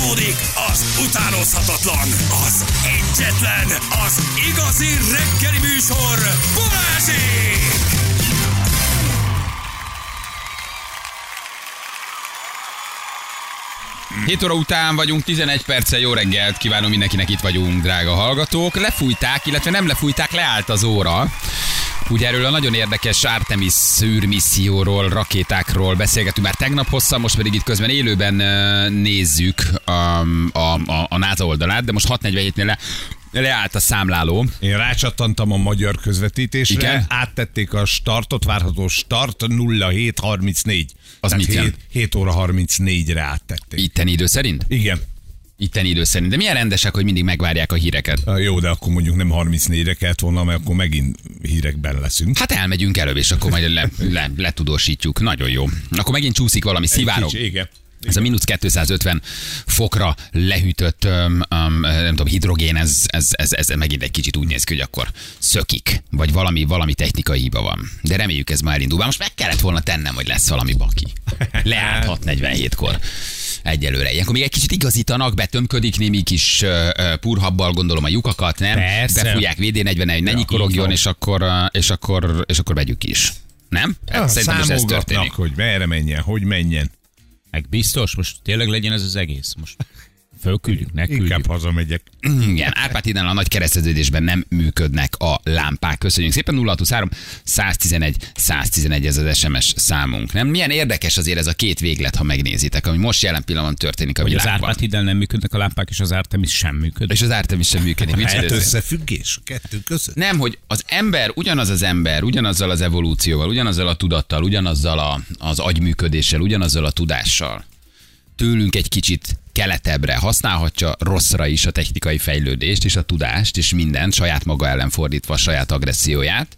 Folytatódik az utánozhatatlan, az egyetlen, az igazi reggeli műsor, Balázsék! 7 óra után vagyunk, 11 perccel jó reggelt kívánom mindenkinek, itt vagyunk, drága hallgatók. Lefújták, illetve nem lefújták, leállt az óra. Ugye erről a nagyon érdekes Artemis szűrmisszióról, rakétákról beszélgetünk már tegnap hosszan, most pedig itt közben élőben nézzük a, a, a, a NASA oldalát, de most 647-nél le, leállt a számláló. Én rácsattantam a magyar közvetítésre, Igen? áttették a startot, várható start 0734. Az mit jelent? 7, 7 óra 34-re áttették. Itteni idő szerint? Igen. Itteni idő szerint. De milyen rendesek, hogy mindig megvárják a híreket. Ah, Jó, de akkor mondjuk nem 34-re kellett volna, mert akkor megint hírekben leszünk. Hát elmegyünk előbb, és akkor majd le, le, letudósítjuk. Nagyon jó. Akkor megint csúszik valami, szivárog. Igen. Ez a mínusz 250 fokra lehűtött um, um, nem tudom, hidrogén, ez, ez, ez, ez megint egy kicsit úgy néz ki, hogy akkor szökik, vagy valami, valami technikai hiba van. De reméljük ez már elindul. Már most meg kellett volna tennem, hogy lesz valami baki. Leállt 6.47-kor. Egyelőre. Ilyenkor még egy kicsit igazítanak, betömködik némi kis uh, purhabbal, gondolom a lyukakat, nem? Persze. Befújják VD40, hogy ne nyikorogjon, és akkor, és akkor, és akkor vegyük is. Nem? Ah, Szerintem most ez történik. Hogy merre menjen, hogy menjen. Meg biztos, most tényleg legyen ez az egész. Most fölküldjük, ne küldjük. Inkább hazamegyek. Igen, Árpád hídnál a nagy kereszteződésben nem működnek a lámpák. Köszönjük szépen, 0623 111 111 ez az SMS számunk. Nem? Milyen érdekes azért ez a két véglet, ha megnézitek, ami most jelen pillanatban történik a Hogy az világban. Árpád hídnál nem működnek a lámpák, és az Artemis sem működik. És az Artemis sem működik. Mit csinálsz? összefüggés a kettő között? Nem, hogy az ember, ugyanaz az ember, ugyanazzal az evolúcióval, ugyanazzal a tudattal, ugyanazzal a, az agyműködéssel, ugyanazzal a tudással, tőlünk egy kicsit keletebbre használhatja rosszra is a technikai fejlődést és a tudást és mindent, saját maga ellen fordítva a saját agresszióját.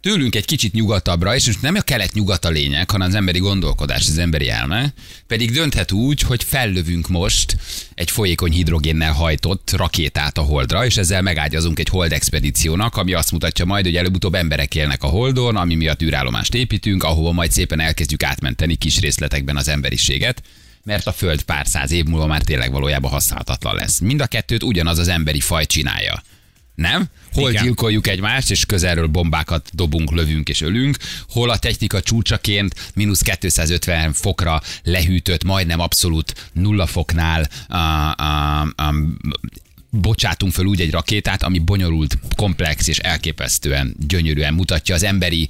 Tőlünk egy kicsit nyugatabbra, és most nem a kelet-nyugat a lényeg, hanem az emberi gondolkodás, az emberi elme, pedig dönthet úgy, hogy fellövünk most egy folyékony hidrogénnel hajtott rakétát a holdra, és ezzel megágyazunk egy hold expedíciónak, ami azt mutatja majd, hogy előbb-utóbb emberek élnek a holdon, ami miatt űrállomást építünk, ahova majd szépen elkezdjük átmenteni kis részletekben az emberiséget mert a Föld pár száz év múlva már tényleg valójában használhatatlan lesz. Mind a kettőt ugyanaz az emberi faj csinálja. Nem? Hol Igen. gyilkoljuk egymást, és közelről bombákat dobunk, lövünk és ölünk, hol a technika csúcsaként mínusz 250 fokra lehűtött, majdnem abszolút nulla foknál a, a, a, bocsátunk föl úgy egy rakétát, ami bonyolult, komplex és elképesztően gyönyörűen mutatja az emberi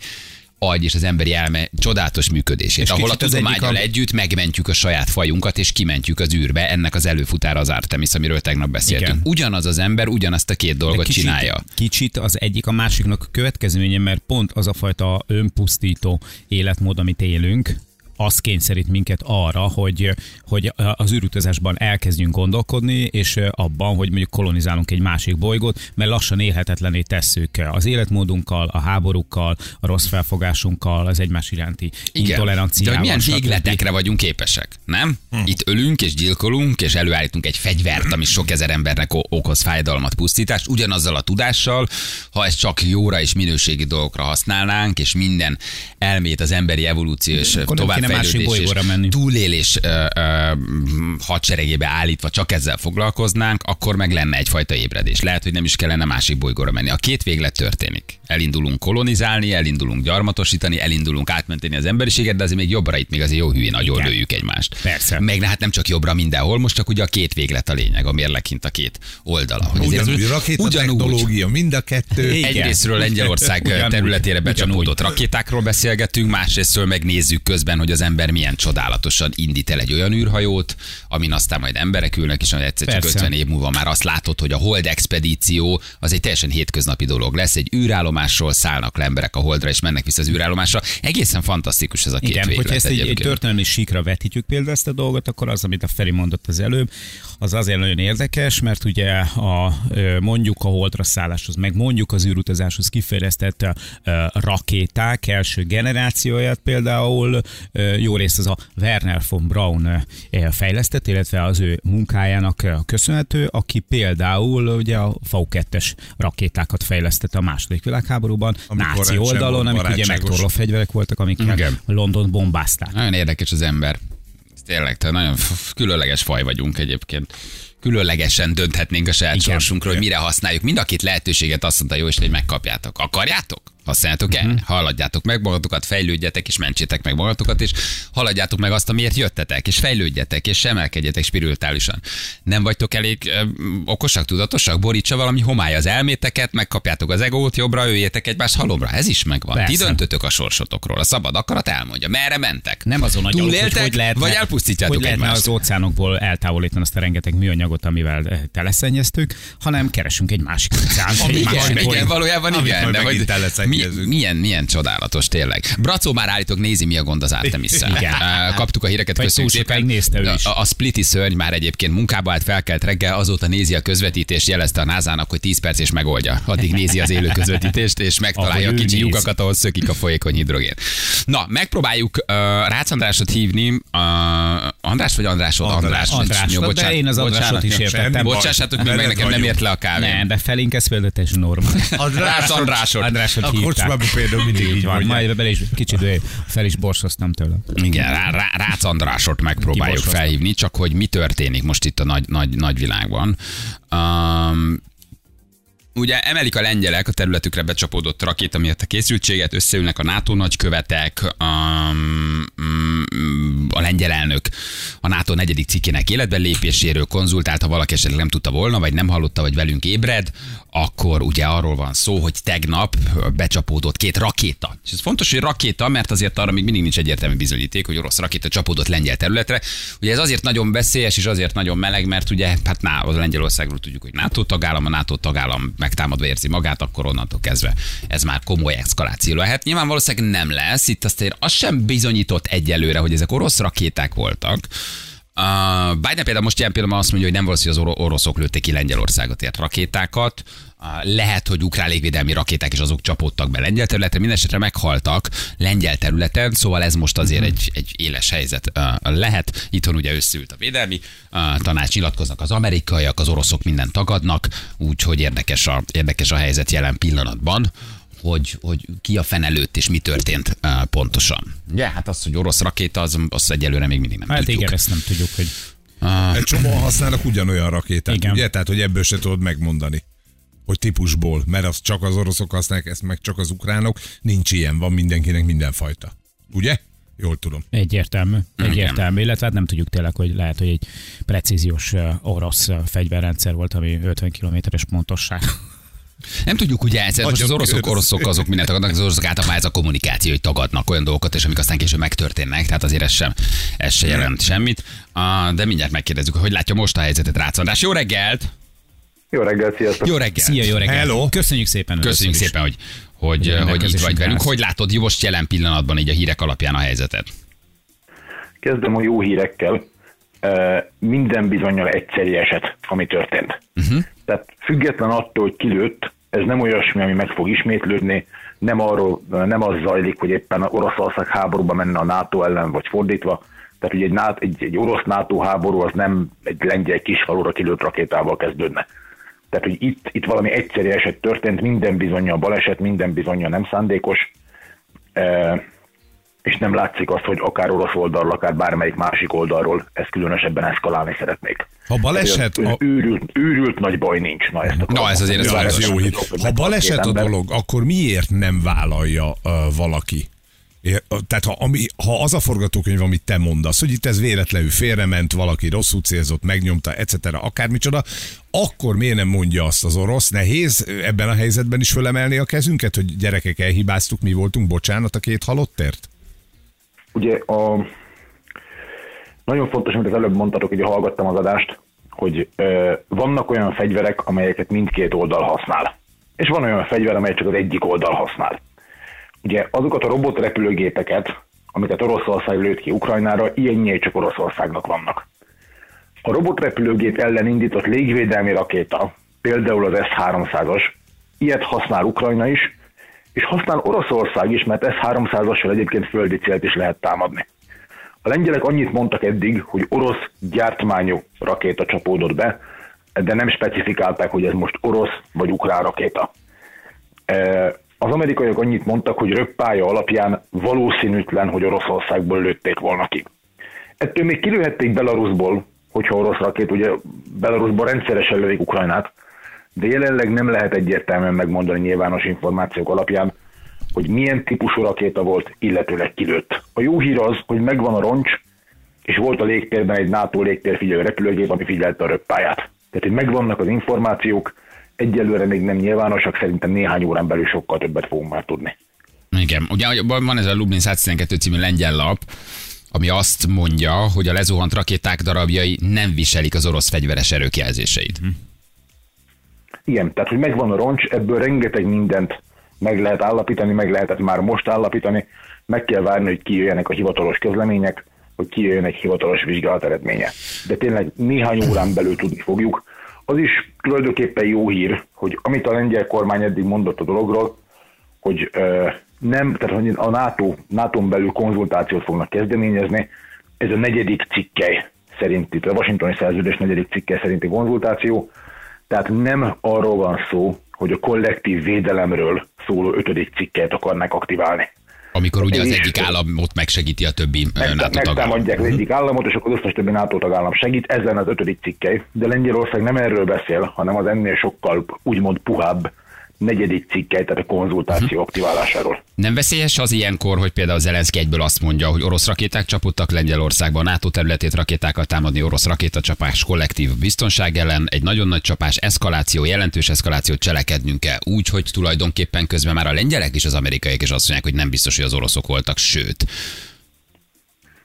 agy és az emberi elme csodálatos működését, És ahol a tudományal a- együtt megmentjük a saját fajunkat, és kimentjük az űrbe. Ennek az előfutára az Artemis, amiről tegnap beszéltünk. Igen. Ugyanaz az ember ugyanazt a két dolgot kicsit, csinálja. Kicsit az egyik a másiknak a következménye, mert pont az a fajta önpusztító életmód, amit élünk, az kényszerít minket arra, hogy, hogy az űrutazásban elkezdjünk gondolkodni, és abban, hogy mondjuk kolonizálunk egy másik bolygót, mert lassan élhetetlené tesszük az életmódunkkal, a háborúkkal, a rossz felfogásunkkal, az egymás iránti Igen. De intoleranciával. hogy milyen végletekre vagyunk képesek, nem? Hm. Itt ölünk és gyilkolunk, és előállítunk egy fegyvert, ami sok ezer embernek okoz fájdalmat, pusztítást, ugyanazzal a tudással, ha ezt csak jóra és minőségi dolgokra használnánk, és minden elmét az emberi evolúció és Akkor nem kéne másik bolygóra menni. túlélés ö, ö, hadseregébe állítva csak ezzel foglalkoznánk, akkor meg lenne egyfajta ébredés. Lehet, hogy nem is kellene másik bolygóra menni. A két véglet történik. Elindulunk kolonizálni, elindulunk gyarmatosítani, elindulunk átmenteni az emberiséget, de azért még jobbra itt még azért jó hülyén nagyon Igen. lőjük egymást. Persze. Meg hát nem csak jobbra mindenhol, most csak ugye a két véglet a lényeg, a mérlekint a két oldala. Hogy Ugyanúgy rakéta technológia, mind a kettő. Igen. Egyrésztről Lengyelország Ugyanúgy. területére becsapódott Ugyanúgy. rakétákról beszélgetünk, másrésztről megnézzük közben, hogy az ember milyen csodálatosan indít el egy olyan űrhajót, amin aztán majd emberek ülnek, és majd egyszer csak Persze. 50 év múlva már azt látod, hogy a Hold expedíció az egy teljesen hétköznapi dolog lesz. Egy űrállomásról szállnak le emberek a Holdra, és mennek vissza az űrállomásra. Egészen fantasztikus ez a két Igen, véglet hogyha ezt egy, egy történelmi síkra vetítjük például ezt a dolgot, akkor az, amit a Feri mondott az előbb, az azért nagyon érdekes, mert ugye a, mondjuk a holdra szálláshoz, meg mondjuk az űrutazáshoz kifejlesztett ö, rakéták első generációját például jó részt az a Werner von Braun ö, fejlesztett, illetve az ő munkájának ö, köszönhető, aki például ugye a V2-es rakétákat fejlesztette a második világháborúban, Amikor náci oldalon, amik ugye megtorló fegyverek voltak, Igen. London bombázták. Nagyon érdekes az ember. Tényleg, te nagyon különleges faj vagyunk egyébként. Különlegesen dönthetnénk a saját Igen. sorsunkról, hogy mire használjuk. Mind a két lehetőséget azt mondta jó Isten, hogy megkapjátok. Akarjátok? Használjátok el? Haladjátok meg magatokat, fejlődjetek, és mentsétek meg magatokat, és haladjátok meg azt, amiért jöttetek, és fejlődjetek, és emelkedjetek spirituálisan. Nem vagytok elég ö, okosak, tudatosak? Borítsa valami homály az elméteket, megkapjátok az egót jobbra, jöjjetek egymás halomra. Ez is megvan. Ti Persze. döntötök a sorsotokról. A szabad akarat elmondja. Merre mentek? Nem azon agyalok, hogy Túléltek, hogy lehetne, vagy elpusztítjátok hogy lehetne egymást? az óceánokból eltávolítani azt a rengeteg műanyagot, amivel eh, teleszennyeztük, hanem keresünk egy másik óceánt. Igen, igen, valójában igen. De hogy megint milyen, milyen, csodálatos tényleg. Bracó már állítok nézi, mi a gond az artemis Igen. Kaptuk a híreket, Vagy köszönjük szépen. A, a Spliti szörny már egyébként munkába állt, felkelt reggel, azóta nézi a közvetítést, jelezte a názának, hogy 10 perc és megoldja. Addig nézi az élő közvetítést, és megtalálja a kicsi lyukakat, ahol szökik a folyékony hidrogén. Na, megpróbáljuk uh, Rácz Andrásot hívni. Uh, András vagy Andrásod? András. Andrásot, Jó, de bocsánat, én az Andrásot is értettem. Baj. Bocsássatok meg, nekem nem ért le a kávé. Nem, de felénk ez például teljesen normális. Rácz Andrásot. Andrásot A kocsmában például mindig így van, majd bele is kicsit fel is borsoztam tőle. Igen, rá, rá, Rácz Andrásot megpróbáljuk felhívni, csak hogy mi történik most itt a nagy, nagy, nagy világban. Um, Ugye emelik a lengyelek a területükre becsapódott rakéta miatt a készültséget, összeülnek a NATO nagykövetek, um, um, a lengyel elnök a NATO negyedik cikkének életben lépéséről konzultált, ha valaki esetleg nem tudta volna, vagy nem hallotta, vagy velünk ébred, akkor ugye arról van szó, hogy tegnap becsapódott két rakéta. És ez fontos, hogy rakéta, mert azért arra még mindig nincs egyértelmű bizonyíték, hogy orosz rakéta csapódott lengyel területre. Ugye ez azért nagyon veszélyes, és azért nagyon meleg, mert ugye hát ná, az Lengyelországról tudjuk, hogy NATO tagállam, a NATO tagállam megtámadva érzi magát, akkor onnantól kezdve ez már komoly eszkaláció lehet. Nyilván valószínűleg nem lesz, itt azért az sem bizonyított egyelőre, hogy ezek orosz rakéták voltak. Uh, Biden például most ilyen pillanatban azt mondja, hogy nem valószínű, hogy az oro- oroszok lőtték ki Lengyelországot ért rakétákat. Uh, lehet, hogy ukrán légvédelmi rakéták is azok csapódtak be lengyel területre, minden esetre meghaltak lengyel területen, szóval ez most azért egy, egy éles helyzet uh, lehet. Itthon ugye összeült a védelmi uh, tanács, nyilatkoznak az amerikaiak, az oroszok mindent tagadnak, úgyhogy érdekes a, érdekes a helyzet jelen pillanatban hogy, hogy ki a fenelőtt és mi történt uh, pontosan. Ja, hát az, hogy orosz rakéta, az, az egyelőre még mindig nem Hát tudjuk. igen, ezt nem tudjuk, hogy Egy csomóan használnak ugyanolyan rakétát, Igen. ugye? Tehát, hogy ebből se tudod megmondani hogy típusból, mert az csak az oroszok használják, ezt meg csak az ukránok. Nincs ilyen, van mindenkinek mindenfajta. Ugye? Jól tudom. Egyértelmű, Igen. egyértelmű, illetve hát nem tudjuk tényleg, hogy lehet, hogy egy precíziós orosz fegyverrendszer volt, ami 50 kilométeres pontosság. Nem tudjuk, ugye ez, most az oroszok, oroszok azok mindent tagadnak, az oroszok általában ez a kommunikáció, hogy tagadnak olyan dolgokat, és amik aztán később megtörténnek, tehát azért ez sem, ez se jelent semmit. Uh, de mindjárt megkérdezzük, hogy látja most a helyzetet Rácz András. Jó reggelt! Jó reggelt, sziasztok! Jó reggelt! Szia, jó reggelt! Hello. Köszönjük szépen! Köszönjük szépen, hogy, hogy, Hogy hogy itt vagy velünk. Hogy látod most jelen pillanatban így a hírek alapján a helyzetet? Kezdem a jó hírekkel. Minden bizonyal egyszeri eset, ami történt. Uh-huh. Tehát független attól, hogy kilőtt, ez nem olyasmi, ami meg fog ismétlődni, nem, arról, nem az zajlik, hogy éppen Oroszország háborúba menne a NATO ellen, vagy fordítva. Tehát ugye egy, egy, egy orosz NATO háború az nem egy lengyel kisfalura kilőtt rakétával kezdődne. Tehát, hogy itt, itt valami egyszerű eset történt, minden bizonyja baleset, minden bizonyja nem szándékos. Ö, és nem látszik azt, hogy akár orosz oldalról, akár bármelyik másik oldalról ezt különösebben eszkalálni szeretnék. Ha baleset, Tehát, a, őrült, őrült nagy baj nincs. Na, ezt akarom Na, ez azért- ez. Ja, ez jó hír. Ha baleset a dolog, akkor miért nem vállalja uh, valaki? Tehát ha, ami, ha az a forgatókönyv, amit te mondasz, hogy itt ez véletlenül félrement, valaki rosszul célzott, megnyomta, etc., akármicsoda, akkor miért nem mondja azt az orosz? Nehéz ebben a helyzetben is fölemelni a kezünket, hogy gyerekek elhibáztuk, mi voltunk, bocsánat a két halottért? Ugye a, nagyon fontos, amit az előbb mondtatok, hogy hallgattam az adást, hogy ö, vannak olyan fegyverek, amelyeket mindkét oldal használ. És van olyan fegyver, amely csak az egyik oldal használ. Ugye azokat a robotrepülőgépeket, amiket Oroszország lőtt ki Ukrajnára, ilyennyire csak Oroszországnak vannak. A robotrepülőgép ellen indított légvédelmi rakéta, például az S-300-as, ilyet használ Ukrajna is, és használ Oroszország is, mert S-300-assal egyébként földi célt is lehet támadni. A lengyelek annyit mondtak eddig, hogy orosz gyártmányú rakéta csapódott be, de nem specifikálták, hogy ez most orosz vagy ukrán rakéta. Az amerikaiak annyit mondtak, hogy röppája alapján valószínűtlen, hogy Oroszországból lőtték volna ki. Ettől még kilőhették Belarusból, hogyha orosz rakét, ugye Belarusból rendszeresen lövik Ukrajnát, de jelenleg nem lehet egyértelműen megmondani nyilvános információk alapján, hogy milyen típusú rakéta volt, illetőleg kilőtt. A jó hír az, hogy megvan a roncs, és volt a légtérben egy NATO légtérfigyelő repülőgép, ami figyelte a röppáját. Tehát, hogy megvannak az információk, egyelőre még nem nyilvánosak, szerintem néhány órán belül sokkal többet fogunk már tudni. Igen, ugye van ez a Lublin 112 című lengyel lap, ami azt mondja, hogy a lezuhant rakéták darabjai nem viselik az orosz fegyveres erők jelzéseit. Hm. Igen, tehát hogy megvan a roncs, ebből rengeteg mindent meg lehet állapítani, meg lehetett már most állapítani, meg kell várni, hogy kijöjjenek a hivatalos közlemények, hogy kijöjjön egy hivatalos vizsgálat eredménye. De tényleg néhány órán belül tudni fogjuk. Az is tulajdonképpen jó hír, hogy amit a lengyel kormány eddig mondott a dologról, hogy nem, tehát hogy a NATO, NATO-n belül konzultációt fognak kezdeményezni, ez a negyedik cikkely szerinti, a Washingtoni szerződés negyedik cikkely szerinti konzultáció, tehát nem arról van szó, hogy a kollektív védelemről szóló ötödik cikket akarnák aktiválni. Amikor ugye az egyik állam ott megsegíti a többi NATO. Megtámadják az egyik államot, és akkor az összes többi NATO tagállam segít, ezen az ötödik cikkely. De Lengyelország nem erről beszél, hanem az ennél sokkal úgymond puhább negyedik cikkely, tehát a konzultáció uh-huh. aktiválásáról. Nem veszélyes az ilyenkor, hogy például Zelenszky egyből azt mondja, hogy orosz rakéták csapottak Lengyelországban, NATO területét rakétákkal támadni, orosz rakétacsapás kollektív biztonság ellen, egy nagyon nagy csapás, eszkaláció, jelentős eszkalációt cselekednünk kell. Úgy, hogy tulajdonképpen közben már a lengyelek és az amerikaiak is azt mondják, hogy nem biztos, hogy az oroszok voltak, sőt.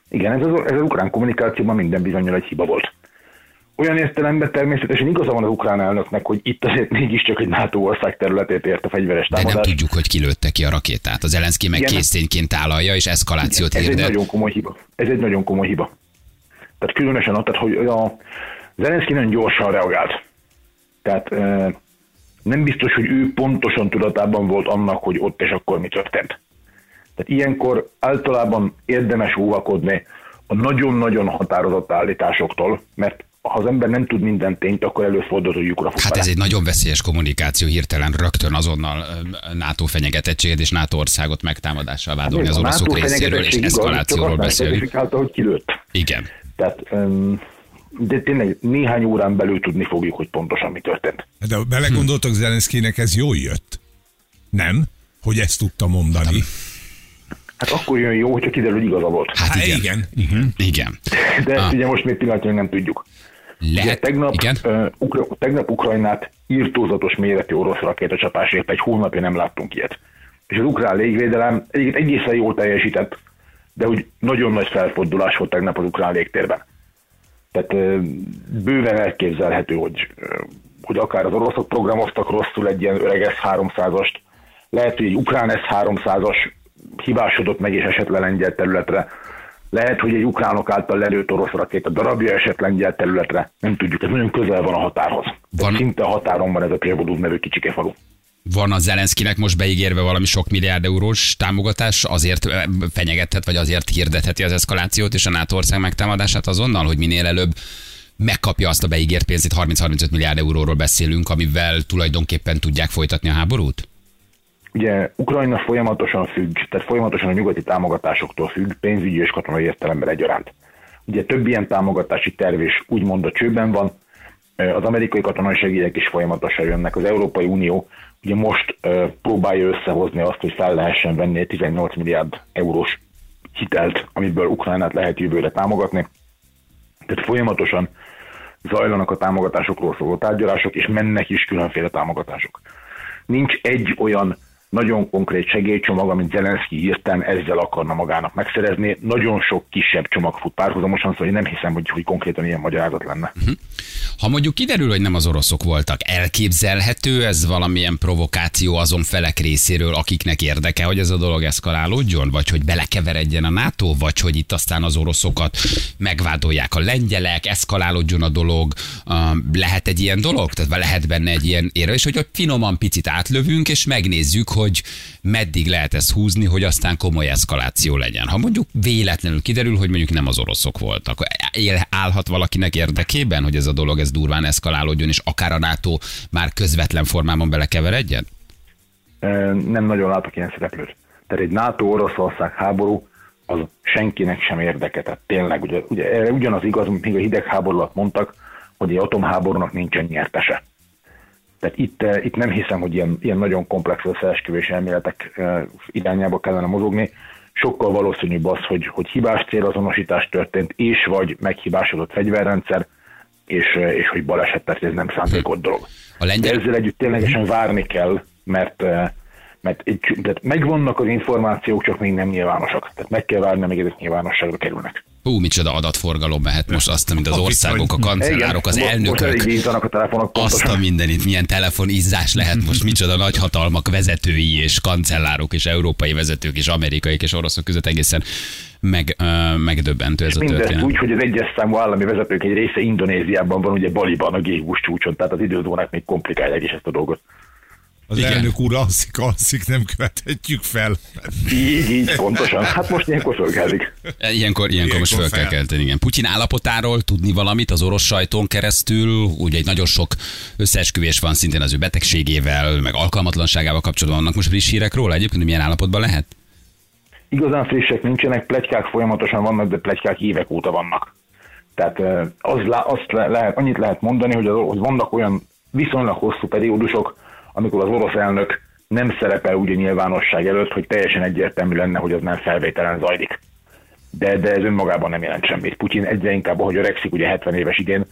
Igen, ez az, ez az ukrán kommunikációban minden bizonyal egy hiba volt. Olyan értelemben természetesen igaza van az ukrán elnöknek, hogy itt azért mégiscsak egy NATO ország területét ért a fegyveres támadás. De nem tudjuk, hogy kilőtte ki a rakétát. Az Zelenszky meg készényként tálalja, és eszkalációt Ez hirdet. egy nagyon komoly hiba. Ez egy nagyon komoly hiba. Tehát különösen ott, tehát, hogy a Zelenszky nagyon gyorsan reagált. Tehát e, nem biztos, hogy ő pontosan tudatában volt annak, hogy ott és akkor mi történt. Tehát ilyenkor általában érdemes óvakodni a nagyon-nagyon határozott állításoktól, mert ha az ember nem tud minden tényt, akkor előfordul, hogy lyukra Hát ez egy nagyon veszélyes kommunikáció, hirtelen rögtön azonnal NATO fenyegetettséget és NATO országot megtámadással vádolni az A oroszok részéről, és eszkalációról beszélünk. hogy kilőtt. Igen. Tehát, de tényleg néhány órán belül tudni fogjuk, hogy pontosan mi történt. De belegondoltak Zelenszkinek, ez jól jött. Nem? Hogy ezt tudta mondani. Hát akkor jön jó, hogyha kiderül, hogy igaza volt. Hát Há, igen. igen. Igen. igen. De ezt Ah. ugye most még pillanatnyilag nem tudjuk. Ugye Lehet, tegnap, igen. uh, Ukra- tegnap Ukrajnát írtózatos méretű orosz rakétacsapásért egy hónapja nem láttunk ilyet. És az ukrán légvédelem egyébként egészen jól teljesített, de úgy nagyon nagy felfordulás volt tegnap az ukrán légtérben. Tehát uh, bőven elképzelhető, hogy, uh, hogy akár az oroszok programoztak rosszul egy ilyen öreg S-300-ast, lehet, hogy egy ukrán S-300-as hibásodott meg és esett le lengyel területre, lehet, hogy egy ukránok által lelőtt orosz rakéta darabja esett lengyel területre, nem tudjuk, ez nagyon közel van a határhoz. Van-. Szinte a határon van ez a Prjevodud nevű kicsike falu. Van a Zelenszkinek most beígérve valami sok milliárd eurós támogatás, azért fenyegethet, vagy azért hirdetheti az eszkalációt és a NATO ország megtámadását azonnal, hogy minél előbb megkapja azt a beígért pénzt, itt 30-35 milliárd euróról beszélünk, amivel tulajdonképpen tudják folytatni a háborút? Ugye Ukrajna folyamatosan függ, tehát folyamatosan a nyugati támogatásoktól függ, pénzügyi és katonai értelemben egyaránt. Ugye több ilyen támogatási terv is úgymond a csőben van, az amerikai katonai segélyek is folyamatosan jönnek. Az Európai Unió ugye most próbálja összehozni azt, hogy fel lehessen venni egy 18 milliárd eurós hitelt, amiből Ukrajnát lehet jövőre támogatni. Tehát folyamatosan zajlanak a támogatásokról szóló tárgyalások, és mennek is különféle támogatások. Nincs egy olyan nagyon konkrét segélycsomag, amit Zelenszky hirtelen ezzel akarna magának megszerezni. Nagyon sok kisebb csomag fut párhuzamosan, szóval én nem hiszem, hogy, hogy konkrétan ilyen magyarázat lenne. Ha mondjuk kiderül, hogy nem az oroszok voltak, elképzelhető ez valamilyen provokáció azon felek részéről, akiknek érdeke, hogy ez a dolog eszkalálódjon, vagy hogy belekeveredjen a NATO, vagy hogy itt aztán az oroszokat megvádolják a lengyelek, eszkalálódjon a dolog. Lehet egy ilyen dolog? Tehát lehet benne egy ilyen érve, és hogy ott finoman picit átlövünk, és megnézzük, hogy meddig lehet ezt húzni, hogy aztán komoly eszkaláció legyen. Ha mondjuk véletlenül kiderül, hogy mondjuk nem az oroszok voltak, él, állhat valakinek érdekében, hogy ez a dolog ez durván eszkalálódjon, és akár a NATO már közvetlen formában belekeveredjen? Nem nagyon látok ilyen szereplőt. Tehát egy NATO-Oroszország háború az senkinek sem érdeke. Tehát tényleg, ugye, ugye ugyanaz igaz, mint még a hidegháború alatt mondtak, hogy egy atomháborúnak nincsen nyertese. Tehát itt, eh, itt nem hiszem, hogy ilyen, ilyen nagyon komplex összeesküvés elméletek eh, irányába kellene mozogni. Sokkal valószínűbb az, hogy, hogy hibás célazonosítás történt, és vagy meghibásodott fegyverrendszer, és, eh, és hogy baleset, tehát ez nem szándékot dolog. A lengyel- De ezzel együtt ténylegesen várni kell, mert, mert egy, tehát megvannak az információk, csak még nem nyilvánosak. Tehát meg kell várni, amíg ezek nyilvánosságra kerülnek. Hú, micsoda adatforgalom mehet most azt, mint az országok, a kancellárok, az elnökök. a telefonok Azt a mindenit, milyen telefonizzás lehet most, micsoda nagyhatalmak vezetői és kancellárok és európai vezetők és amerikaiak és oroszok között egészen meg, ö, megdöbbentő ez a Mindezt történet. úgy, hogy az egyes számú állami vezetők egy része Indonéziában van, ugye Baliban, a G20 csúcson, tehát az időzónák még komplikálják is ezt a dolgot. Az Igen. elnök úr alszik, alszik, nem követhetjük fel. Így, így, pontosan. Hát most ilyenkor fölkeldik. Ilyenkor, ilyenkor most Ilyenkor fel kell fel. kelteni, igen. Putyin állapotáról tudni valamit az orosz sajtón keresztül, ugye egy nagyon sok összeesküvés van szintén az ő betegségével, meg alkalmatlanságával kapcsolatban. Vannak most friss hírek róla egyébként, hogy milyen állapotban lehet? Igazán frissek nincsenek, plegykák folyamatosan vannak, de plegykák évek óta vannak. Tehát eh, az, azt le- lehet, annyit lehet mondani, hogy, az, hogy vannak olyan viszonylag hosszú periódusok, amikor az orosz elnök nem szerepel úgy a nyilvánosság előtt, hogy teljesen egyértelmű lenne, hogy az nem felvételen zajlik. De, de ez önmagában nem jelent semmit. Putyin egyre inkább, ahogy öregszik, ugye 70 éves idén,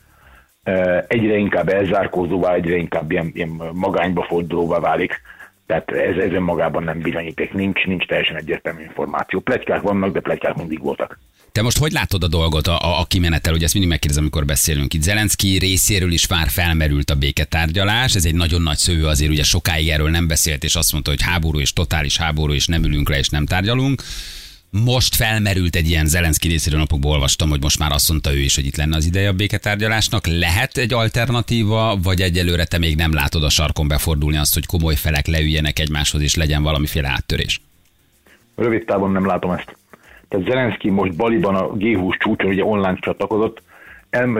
egyre inkább elzárkózóvá, egyre inkább ilyen, ilyen magányba fordulóvá válik. Tehát ez, ez önmagában nem bizonyíték, nincs, nincs teljesen egyértelmű információ. Pletykák vannak, de pletykák mindig voltak. Te most hogy látod a dolgot a, a, kimenettel? Ugye ezt mindig megkérdezem, amikor beszélünk itt. Zelenszky részéről is már felmerült a béketárgyalás. Ez egy nagyon nagy szövő azért, ugye sokáig erről nem beszélt, és azt mondta, hogy háború és totális háború, és nem ülünk le, és nem tárgyalunk. Most felmerült egy ilyen Zelenszky részéről napokból olvastam, hogy most már azt mondta ő is, hogy itt lenne az ideje a béketárgyalásnak. Lehet egy alternatíva, vagy egyelőre te még nem látod a sarkon befordulni azt, hogy komoly felek leüljenek egymáshoz, és legyen valamiféle áttörés? Rövid távon nem látom ezt. Tehát Zelenszky most Baliban a G20 csúcson ugye online csatlakozott,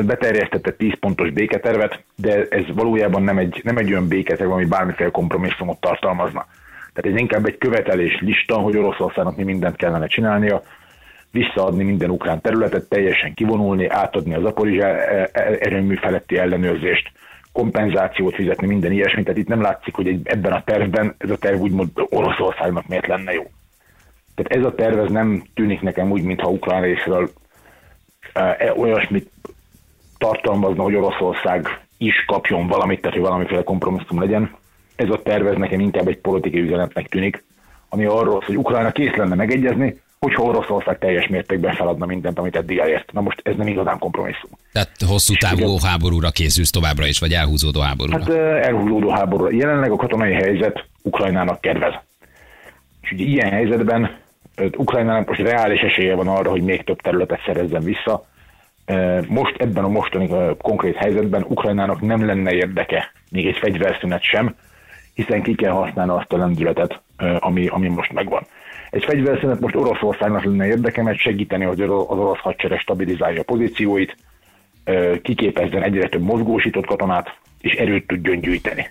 beterjesztette 10 pontos béketervet, de ez valójában nem egy, nem egy olyan béketerv, ami bármiféle kompromisszumot tartalmazna. Tehát ez inkább egy követelés lista, hogy Oroszországnak mi mindent kellene csinálnia, visszaadni minden ukrán területet, teljesen kivonulni, átadni az Zaporizsá e- e- erőmű feletti ellenőrzést, kompenzációt fizetni, minden ilyesmit. Tehát itt nem látszik, hogy egy, ebben a tervben ez a terv úgymond Oroszországnak miért lenne jó. Tehát ez a terv ez nem tűnik nekem úgy, mintha ukrán részről e, olyasmit tartalmazna, hogy Oroszország is kapjon valamit, tehát hogy valamiféle kompromisszum legyen. Ez a terv ez nekem inkább egy politikai üzenetnek tűnik, ami arról hogy Ukrajna kész lenne megegyezni, hogyha Oroszország teljes mértékben feladna mindent, amit eddig elért. Na most ez nem igazán kompromisszum. Tehát hosszú távú háborúra készülsz továbbra is, vagy elhúzódó háborúra? Hát elhúzódó háború. Jelenleg a katonai helyzet Ukrajnának kedvez. És ugye ilyen helyzetben Ukrajnának most reális esélye van arra, hogy még több területet szerezzen vissza. Most ebben a mostani konkrét helyzetben Ukrajnának nem lenne érdeke még egy fegyverszünet sem, hiszen ki kell használni azt a lendületet, ami, ami most megvan. Egy fegyverszünet most Oroszországnak lenne érdeke, mert segíteni, hogy az orosz hadsereg stabilizálja a pozícióit, kiképezzen egyre több mozgósított katonát, és erőt tudjon gyűjteni.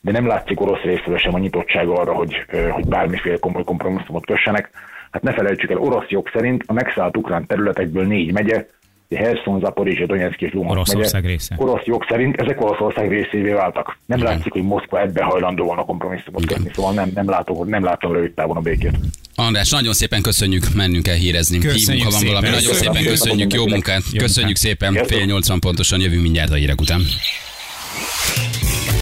De nem látszik orosz részről sem a nyitottság arra, hogy, hogy bármiféle komoly kompromisszumot kössenek. Hát ne felejtsük el, orosz jog szerint a megszállt ukrán területekből négy megye, Herson, Zaporizsia, Donetsk és Luhansk Oroszország megye, része. orosz jog szerint ezek Oroszország részévé váltak. Nem látszik, hogy Moszkva ebbe hajlandó volna kompromisszumot kötni, szóval nem, nem, látom, nem látom rövid távon a békét. András, nagyon szépen köszönjük, mennünk kell hírezni. Köszönjük Hívunk, ha van valami. Nagyon szépen köszönjük, jó munkát. Köszönjük szépen, fél nyolcvan pontosan jövünk mindjárt a hírek után.